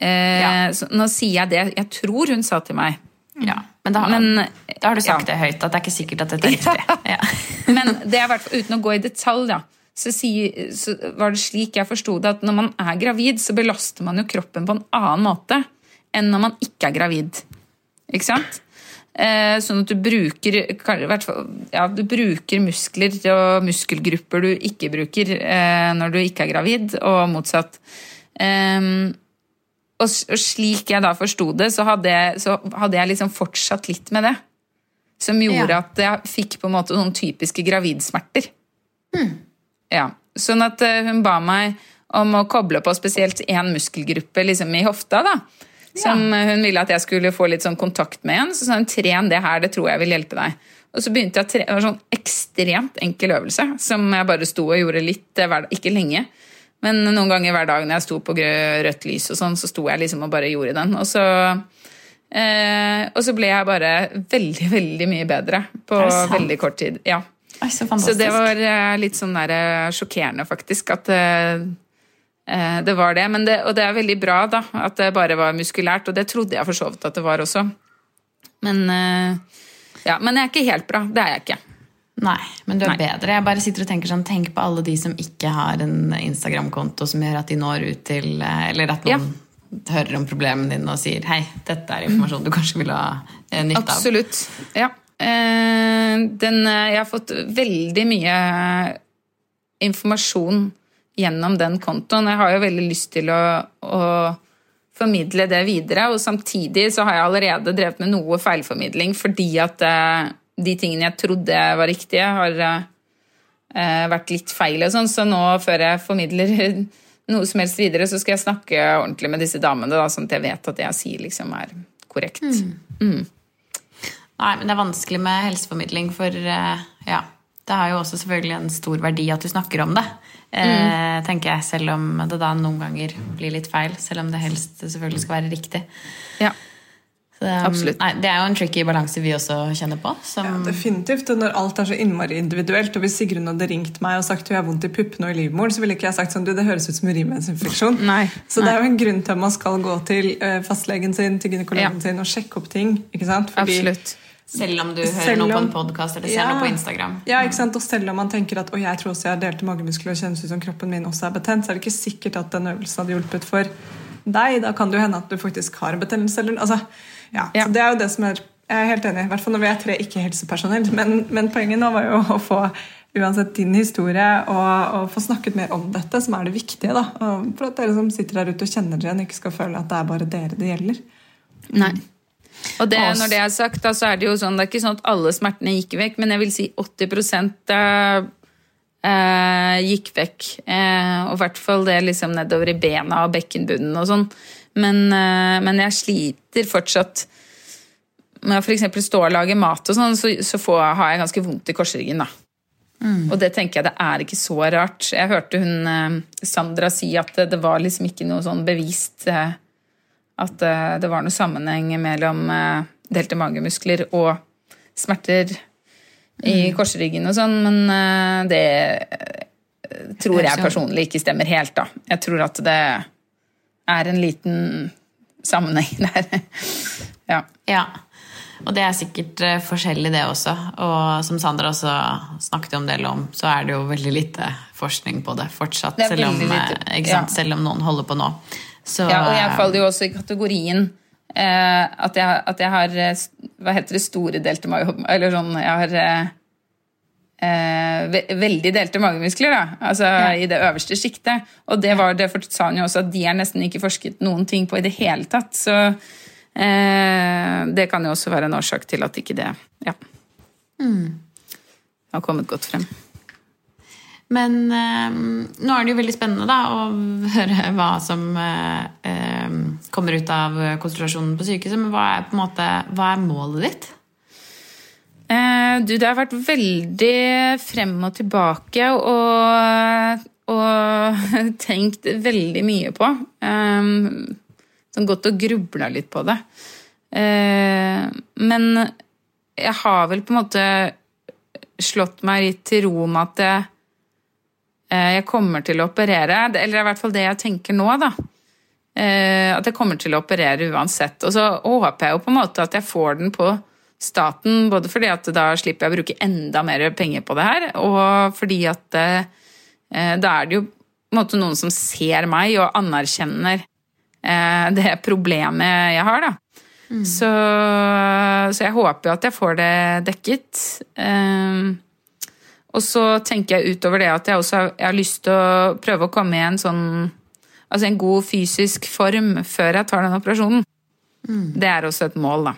Ja. Så nå sier jeg det jeg tror hun sa til meg. Ja, men da har, Men, da har du sagt ja. det høyt, at det er ikke sikkert at dette er riktig. Ja. *laughs* Men det er hvert uten å gå i detalj, da. Så, si, så var det slik jeg forsto det, at når man er gravid, så belaster man jo kroppen på en annen måte enn når man ikke er gravid. Ikke sant? Eh, sånn at du bruker, ja, du bruker muskler og muskelgrupper du ikke bruker eh, når du ikke er gravid, og motsatt. Eh, og, og slik jeg da forsto det, så hadde, jeg, så hadde jeg liksom fortsatt litt med det. Som gjorde Ja. at jeg fikk på en måte noen typiske gravidsmerter. Ja, Sånn at eh, hun ba meg om å koble på spesielt én muskelgruppe liksom i hofta. da. Som ja. hun ville at jeg skulle få litt sånn kontakt med igjen. Så sa hun tren det her, det tror jeg vil hjelpe deg. Og så begynte jeg å trene, Det var sånn ekstremt enkel øvelse som jeg bare sto og gjorde litt, eh, ikke lenge. Men noen ganger hver dag når jeg sto på rødt lys, og sånn, så sto jeg liksom og bare gjorde den. Og så, eh, og så ble jeg bare veldig, veldig mye bedre på veldig kort tid. Ja. Oi, så Så det var eh, litt sånn der, eh, sjokkerende, faktisk, at eh, eh, det var det. Men det. Og det er veldig bra, da, at det bare var muskulært, og det trodde jeg for så vidt at det var også. Men, eh, ja, men jeg er ikke helt bra. Det er jeg ikke. Nei, men du er Nei. bedre. Jeg bare sitter og tenker sånn, Tenk på alle de som ikke har en Instagram-konto som gjør at de når ut til eh, Eller at noen hører om problemene dine og sier hei, dette er informasjon du kanskje vil ha eh, nytte av. Absolutt. Ja. Eh, den, jeg har fått veldig mye informasjon gjennom den kontoen. Jeg har jo veldig lyst til å, å formidle det videre, og samtidig så har jeg allerede drevet med noe feilformidling fordi at de tingene jeg trodde var riktige, har eh, vært litt feil og sånn, så nå før jeg formidler *laughs* noe som helst videre, så skal jeg snakke ordentlig med disse damene, da, sånn at jeg vet at det jeg sier liksom er korrekt. Nei, men det er vanskelig med helseformidling, for eh, ja, det har jo også selvfølgelig en stor verdi at du snakker om det. Eh, tenker jeg, selv om det da noen ganger blir litt feil. Selv om det helst selvfølgelig skal være riktig. Ja. Um, Absolutt. Nei, det er jo en tricky balanse vi også kjenner på. Som, Definitivt. Og når alt er så innmari individuelt, og hvis Sigrun hadde ringt meg og sagt hun har vondt i puppene og i livmoren, så ville ikke jeg sagt sånn du, det høres ut som urinveisinfeksjon. Nei. Så det er jo en grunn til at man skal gå til eh, fastlegen sin, til gynekologen Ja. sin og sjekke opp ting. ikke sant? Absolutt. selv om du hører om, noe på en podkast eller ser Ja. noe på Instagram. Ja, ikke sant? Og selv om man tenker at «Å, jeg tror også jeg har delte magemuskler og kjennes ut som kroppen min også er betent, så er det ikke sikkert at den øvelsen hadde hjulpet for deg. Da kan det jo hende at du faktisk har en betennelse. Eller, altså, ja. Ja. Så det er jo det som er Jeg er helt enig, i hvert fall når vi er tre ikke-helsepersonell. Men, men poenget nå var jo å få uansett din historie og, og få snakket mer om dette, som er det viktige. da. Og for at dere som sitter der ute og kjenner dere igjen, ikke skal føle at det er bare dere det gjelder. Nei. Og det, når det er sagt, da, så er det jo sånn, det er ikke sånn at alle smertene gikk vekk, men jeg vil si 80 eh, gikk vekk. Eh, og i hvert fall det liksom nedover i bena og bekkenbunnen og sånn. Men, eh, men jeg sliter fortsatt Når jeg for eksempel stå og lager mat og sånn, så, så får, har jeg ganske vondt i korsryggen, da. Og det tenker jeg det er ikke så rart. Jeg hørte hun eh, Sandra si at det var liksom ikke noe sånn bevist eh, at eh, det var noe sammenheng mellom delte magemuskler og smerter i korsryggen og sånn, men det tror jeg personlig ikke stemmer helt, da. Jeg tror at det er en liten sammenheng *laughs* der. ja. Ja. Og det er sikkert eh, forskjellig, det også. Og som Sandra også snakket om, del om, så er det jo veldig lite forskning på det fortsatt. Det selv, om, lite, eh, ja. selv om noen holder på nå. Så, Ja, og jeg eh, faller jo også i kategorien eh, at, jeg, at jeg har Hva heter det? Store delte mage... Eller sånn Jeg har ve veldig delte magemuskler, da. Altså i det øverste sjiktet. Og det var det for- sa han jo også at de er nesten ikke forsket noen ting på i det hele tatt. Så eh, det kan jo også være en årsak til at ikke det ja, har kommet godt frem. Men eh, nå er det jo veldig spennende da, å høre hva som eh, eh, kommer ut av konsultasjonen på sykehuset. Men hva er, måte, hva er målet ditt? Eh, du, det har vært veldig frem og tilbake og, og *laughs* tenkt veldig mye på. Um, sånn gått og grubla litt på det. Eh, men jeg har vel på en måte slått meg litt til ro med at jeg, eh, jeg kommer til å operere. Eller i hvert fall det jeg tenker nå, da. Eh, at jeg kommer til å operere uansett. Og så håper jeg jo på en måte at jeg får den på staten, både fordi at da slipper jeg å bruke enda mer penger på det her, og fordi at eh, da er det jo måte noen som ser meg og anerkjenner eh, det problemet jeg har, da. Så, så jeg håper jo at jeg får det dekket. Eh, og så tenker jeg utover det at jeg også har, jeg har lyst til å prøve å komme i en sånn Altså en god fysisk form før jeg tar den operasjonen. Det er også et mål, da.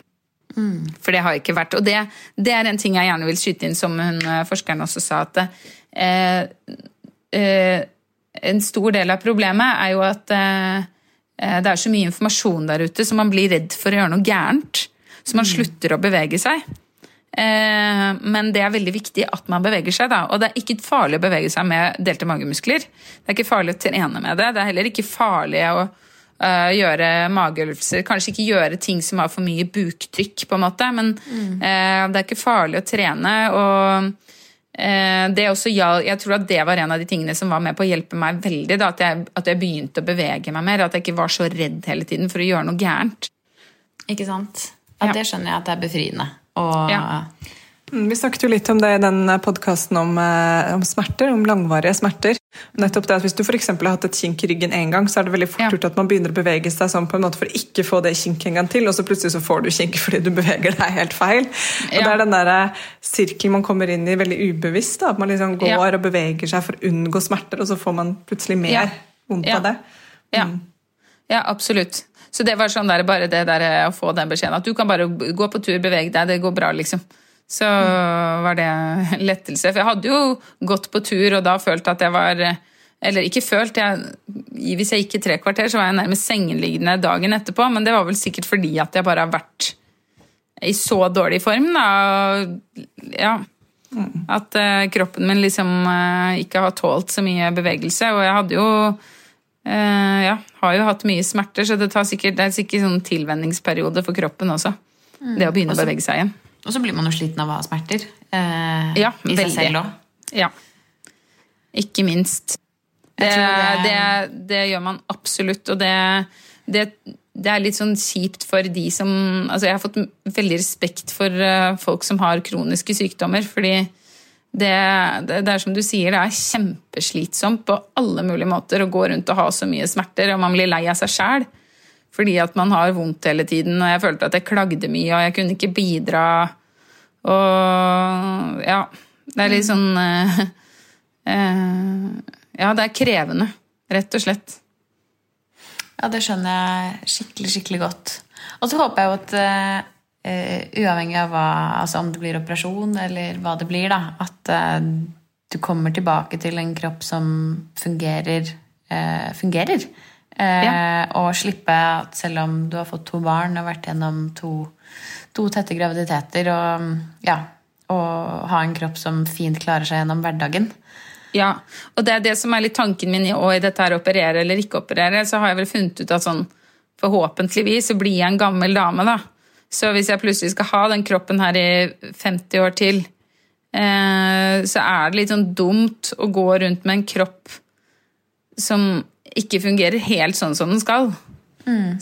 For det har ikke vært Og det, det er en ting jeg gjerne vil skyte inn, som hun, eh, forskeren også sa, at eh, eh, en stor del av problemet er jo at eh, eh, det er så mye informasjon der ute, så man blir redd for å gjøre noe gærent. Så man slutter å bevege seg. Eh, men det er veldig viktig at man beveger seg. Da. Og det er ikke farlig å bevege seg med delte magemuskler. Det er ikke farlig å trene med det. Det er heller ikke farlig å eh, gjøre mageøvelser. Kanskje ikke gjøre ting som har for mye buktrykk, på en måte. Men eh, det er ikke farlig å trene. og eh, det også, jeg tror at det var en av de tingene som var med på å hjelpe meg veldig. Da, at, jeg, at jeg begynte å bevege meg mer. At jeg ikke var så redd hele tiden for å gjøre noe gærent. Ikke sant? Ja, Ja. Det skjønner jeg at det er befriende. Og Ja. Mm, Vi snakket jo litt om det i den podkasten om, eh, om smerter, om langvarige smerter. Nettopp det at Hvis du for eksempel har hatt et kink i ryggen én gang, så er det veldig fort Ja. gjort at man begynner å bevege seg sånn på en måte for å ikke få det kinket en gang til, og så plutselig så får du kink fordi du beveger deg helt feil. Og Ja. Det er den der eh, sirkelen man kommer inn i veldig ubevisst. da, At man liksom går Ja. og beveger seg for å unngå smerter, og så får man plutselig mer vondt av det. Ja, ja absolutt. Så det var sånn der, bare det der eh, å få den beskjeden at du kan bare gå på tur, bevege deg, det går bra, liksom. Så var det en lettelse. For jeg hadde jo gått på tur og da følt at jeg var Eller ikke følt, jeg, hvis jeg gikk i tre kvarter, så var jeg nærmest sengenliggende dagen etterpå, men det var vel sikkert fordi at jeg bare har vært i så dårlig form, da. Ja. At eh, kroppen min liksom eh, ikke har tålt så mye bevegelse. Og jeg hadde jo eh, ja, har jo hatt mye smerter, så det, tar sikkert, det er sikkert sånn tilvenningsperiode for kroppen også. Det å begynne å bevege seg igjen. Og så blir man jo sliten av å ha smerter. Eh, Ja, I seg veldig. selv òg. Ja. Ikke minst. Det, det... det- Det, gjør man absolutt, og det, det, det er litt sånn kjipt for de som Altså, jeg har fått veldig respekt for eh, folk som har kroniske sykdommer, fordi det, det, det er som du sier, det er kjempeslitsomt på alle mulige måter å gå rundt og ha så mye smerter, og man blir lei av seg sjæl. Fordi at man har vondt hele tiden, og jeg følte at jeg klagde mye, og jeg kunne ikke bidra. Og ja, det er litt sånn eh, eh, Ja, det er krevende, rett og slett. Ja, det skjønner jeg skikkelig, skikkelig godt. Og så håper jeg jo at eh, uavhengig av hva, altså om det blir operasjon eller hva det blir, da, at eh, du kommer tilbake til en kropp som fungerer. eh, fungerer. Eh, Og slippe at selv om du har fått to barn og vært gjennom to, to tette graviditeter og ja, og ha en kropp som fint klarer seg gjennom hverdagen. Ja, og det er det som er litt tanken min i, i dette her operere eller ikke operere. Så har jeg vel funnet ut at sånn Forhåpentligvis så blir jeg en gammel dame, da. Så hvis jeg plutselig skal ha den kroppen her i 50 år til, eh, så er det litt sånn dumt å gå rundt med en kropp som ikke fungerer helt sånn som den skal.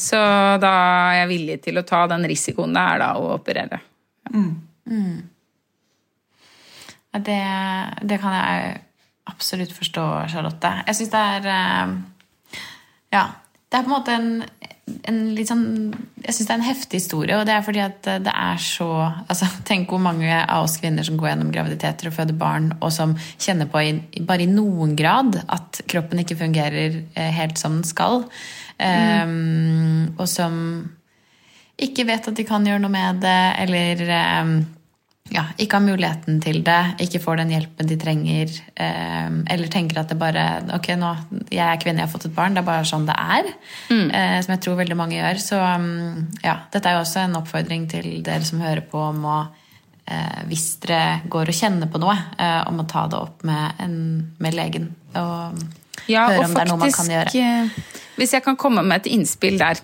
Så da er jeg villig til å ta den risikoen det er da å operere. Ja, Det, det kan jeg absolutt forstå, Charlotte. Jeg syns det er eh, Ja. Det er på en måte en, en litt sånn Jeg syns det er en heftig historie, og det er fordi at det er så altså, *laughs* Tenk hvor mange av oss kvinner som går gjennom graviditeter og føder barn, og som kjenner på i, bare i noen grad at kroppen ikke fungerer eh, helt som den skal. Um, og som ikke vet at de kan gjøre noe med det, eller um, ja, ikke har muligheten til det, ikke får den hjelpen de trenger, um, eller tenker at det bare Ok, nå, jeg er kvinne, jeg har fått et barn, det er bare sånn det er. eh, som jeg tror veldig mange gjør. Så um, ja, dette er jo også en oppfordring til dere som hører på, om å eh, hvis dere går og kjenner på noe, eh, om å ta det opp med, en, med legen. Og Ja, høre og om det er noe man kan faktisk, gjøre. Hvis jeg kan komme med et innspill der,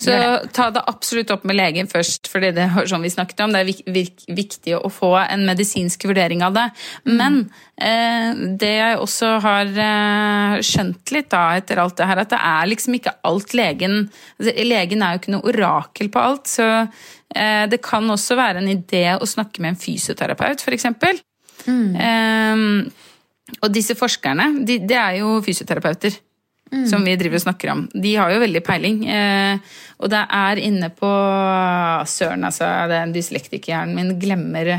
så det. ta det absolutt opp med legen først, fordi det er sånn vi snakket om. Det er vik vik viktig å få en medisinsk vurdering av det. Mm. Men eh, det jeg også har eh, skjønt litt da etter alt det her, at det er liksom ikke alt legen altså, Legen er jo ikke noe orakel på alt, så eh, det kan også være en idé å snakke med en fysioterapeut, f.eks. Eh, og disse forskerne, de, det er jo fysioterapeuter. Som vi driver og snakker om. De har jo veldig peiling. Eh, og det er inne på Søren, altså. Den dyslektikerhjernen min glemmer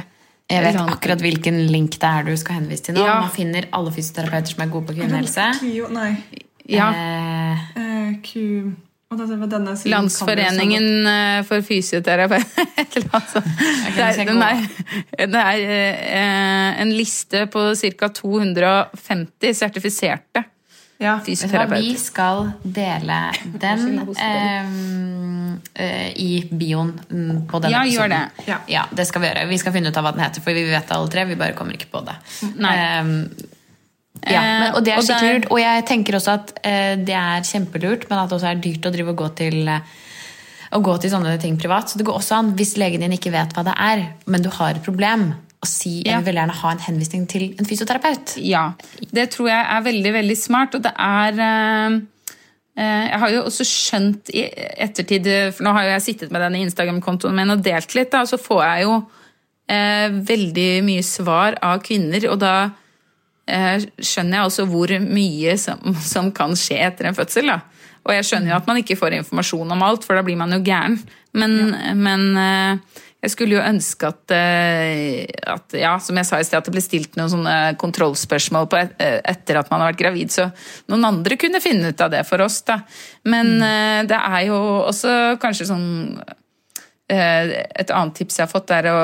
Jeg vet sånn- akkurat hvilken link det er du skal henvise til nå. Ja. Man finner alle fysioterapeuter som er gode på kvinnehelse. Kio, nei. Ja. Eh, Eh, Q... Landsforeningen eh, for fysioterapeuter. *laughs* altså. Det er, den er, det er eh, en liste på ca. 250 sertifiserte Ja. Fysioterapeut. vi skal dele den hoster eh, eh, i bioen mm, på denne Ja, gjør det. Ja. det skal vi gjøre. Vi skal finne ut av hva den heter, for vi vet det alle tre. Vi bare kommer ikke på det. Nei. Eh, ja, men, og det er Eh, skikkelig lurt. Og jeg tenker også at eh, det er kjempelurt, men at det også er dyrt å drive og gå til eh, å gå til sånne ting privat. Så det går også an, hvis legen din ikke vet hva det er, men du har et problem, å si jeg vil gjerne ha en henvisning til en fysioterapeut. Ja, det tror jeg er veldig, veldig smart, og det er eh, eh, Jeg har jo også skjønt i ettertid, for nå har jo jeg sittet med denne Instagram-kontoen min og delt litt, da, og så får jeg jo eh, veldig mye svar av kvinner, og da eh, skjønner jeg også hvor mye som, som kan skje etter en fødsel. Da. Og jeg skjønner jo at man ikke får informasjon om alt, for da blir man jo gæren. Men, men eh, jeg skulle jo ønske at, eh, at ja, som jeg sa i sted, at det ble stilt noen sånne kontrollspørsmål på et, eh, etter at man har vært gravid, så noen andre kunne finne ut av det for oss. da. Men mm. det er jo også kanskje sånn eh, et annet tips jeg har fått, er å,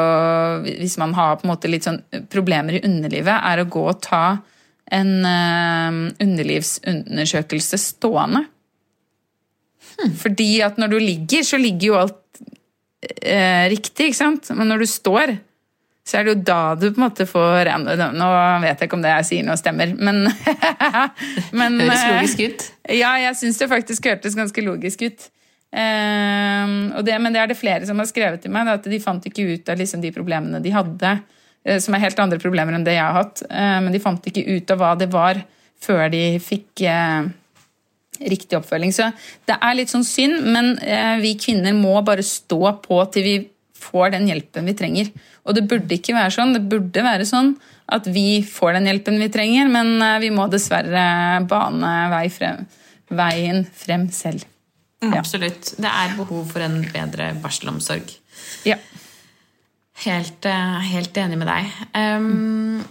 hvis man har på en måte litt sånn problemer i underlivet, er å gå og ta en eh, underlivsundersøkelse stående. Fordi at når du ligger, så ligger jo alt eh, riktig, ikke sant? Men når du står, så er det jo da du på en måte får Nå vet jeg ikke om det jeg sier nå stemmer, men, *laughs* men Høres eh, logisk ut. ja, jeg syns det faktisk hørtes ganske logisk ut. Eh, det, men det er det flere som har skrevet til meg, at de fant ikke ut av liksom, de problemene de hadde, eh, som er helt andre problemer enn det jeg har hatt. Eh, men de fant ikke ut av hva det var før de fikk riktig oppfølging. Så det er litt sånn synd, men eh, vi kvinner må bare stå på til vi får den hjelpen vi trenger. Og det burde ikke være sånn. Det burde være sånn at vi får den hjelpen vi trenger, men eh, vi må dessverre bane vei frem, veien frem selv. Ja. Absolutt. Det er behov for en bedre barselomsorg. Ja. Helt, eh, helt enig med deg. Um,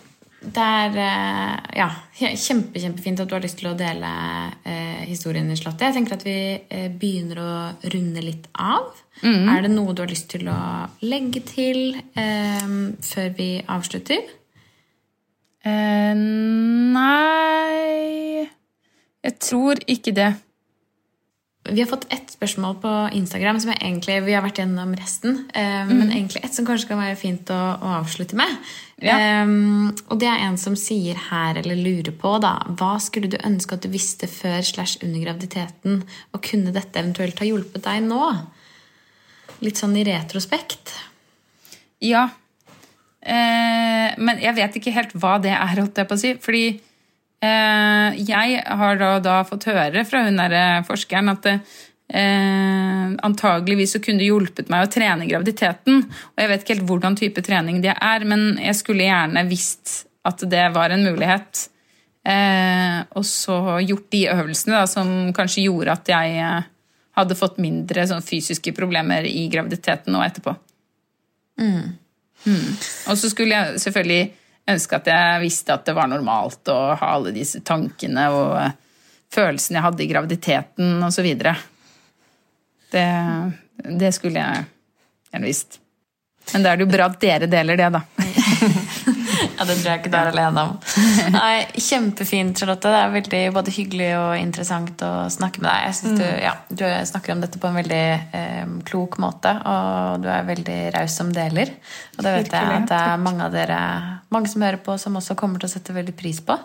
det er eh, ja, kjempe, kjempefint at du har lyst til å dele eh, historien i Slottet. Jeg tenker at vi eh, begynner å runde litt av. Er det noe du har lyst til å legge til eh, før vi avslutter? Eh, nei Jeg tror ikke det. Vi har fått ett spørsmål på Instagram som egentlig, vi har vært gjennom resten. Eh, Men egentlig ett som kanskje kan være fint å, å avslutte med. Ja. Um, og det er en som sier her, eller lurer på, da Hva skulle du ønske at du visste før slash under graviditeten? Og kunne dette eventuelt ha hjulpet deg nå? Litt sånn i retrospekt. Ja. Eh, men jeg vet ikke helt hva det er, holdt jeg på å si. Fordi jeg har da, da fått høre fra hun derre forskeren at eh, antageligvis så kunne det hjulpet meg å trene graviditeten. Og jeg vet ikke helt hvordan type trening det er, men jeg skulle gjerne visst at det var en mulighet. Eh, og så gjort de øvelsene da, som kanskje gjorde at jeg eh, hadde fått mindre sånn, fysiske problemer i graviditeten og etterpå. Mm. Og så skulle jeg selvfølgelig ønske at jeg visste at det var normalt å ha alle disse tankene og eh, følelsene jeg hadde i graviditeten osv. Det, det skulle jeg gjerne visst. Men da er det jo bra at dere deler det, da. *laughs* Ja, det tror jeg ikke du er alene om. Nei, Kjempefint, Charlotte. Det er veldig både hyggelig og interessant å snakke med deg. Jeg synes du, ja, du snakker om dette på en veldig eh, klok måte, og du er veldig raus som deler. Og det vet jeg at det er mange av dere, mange som hører på, som også kommer til å sette veldig pris på.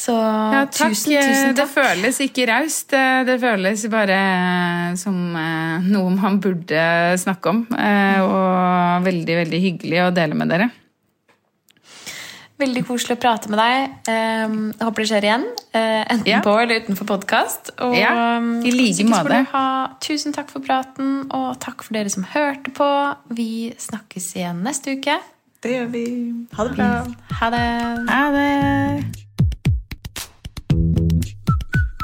Så Ja, takk. tusen, tusen Det føles ikke raust. Det, føles bare eh, som eh, noe man burde snakke om. eh, Og veldig, veldig hyggelig å dele med dere. Veldig koselig å prate med deg. Eh, Jeg håper det skjer igjen. Enten Ja. på eller utenfor podkast. Ja, i like måte. tusen takk for praten, og takk for dere som hørte på. Vi snakkes igjen neste uke. Det gjør vi. Ha det bra. Ha det. Ha det!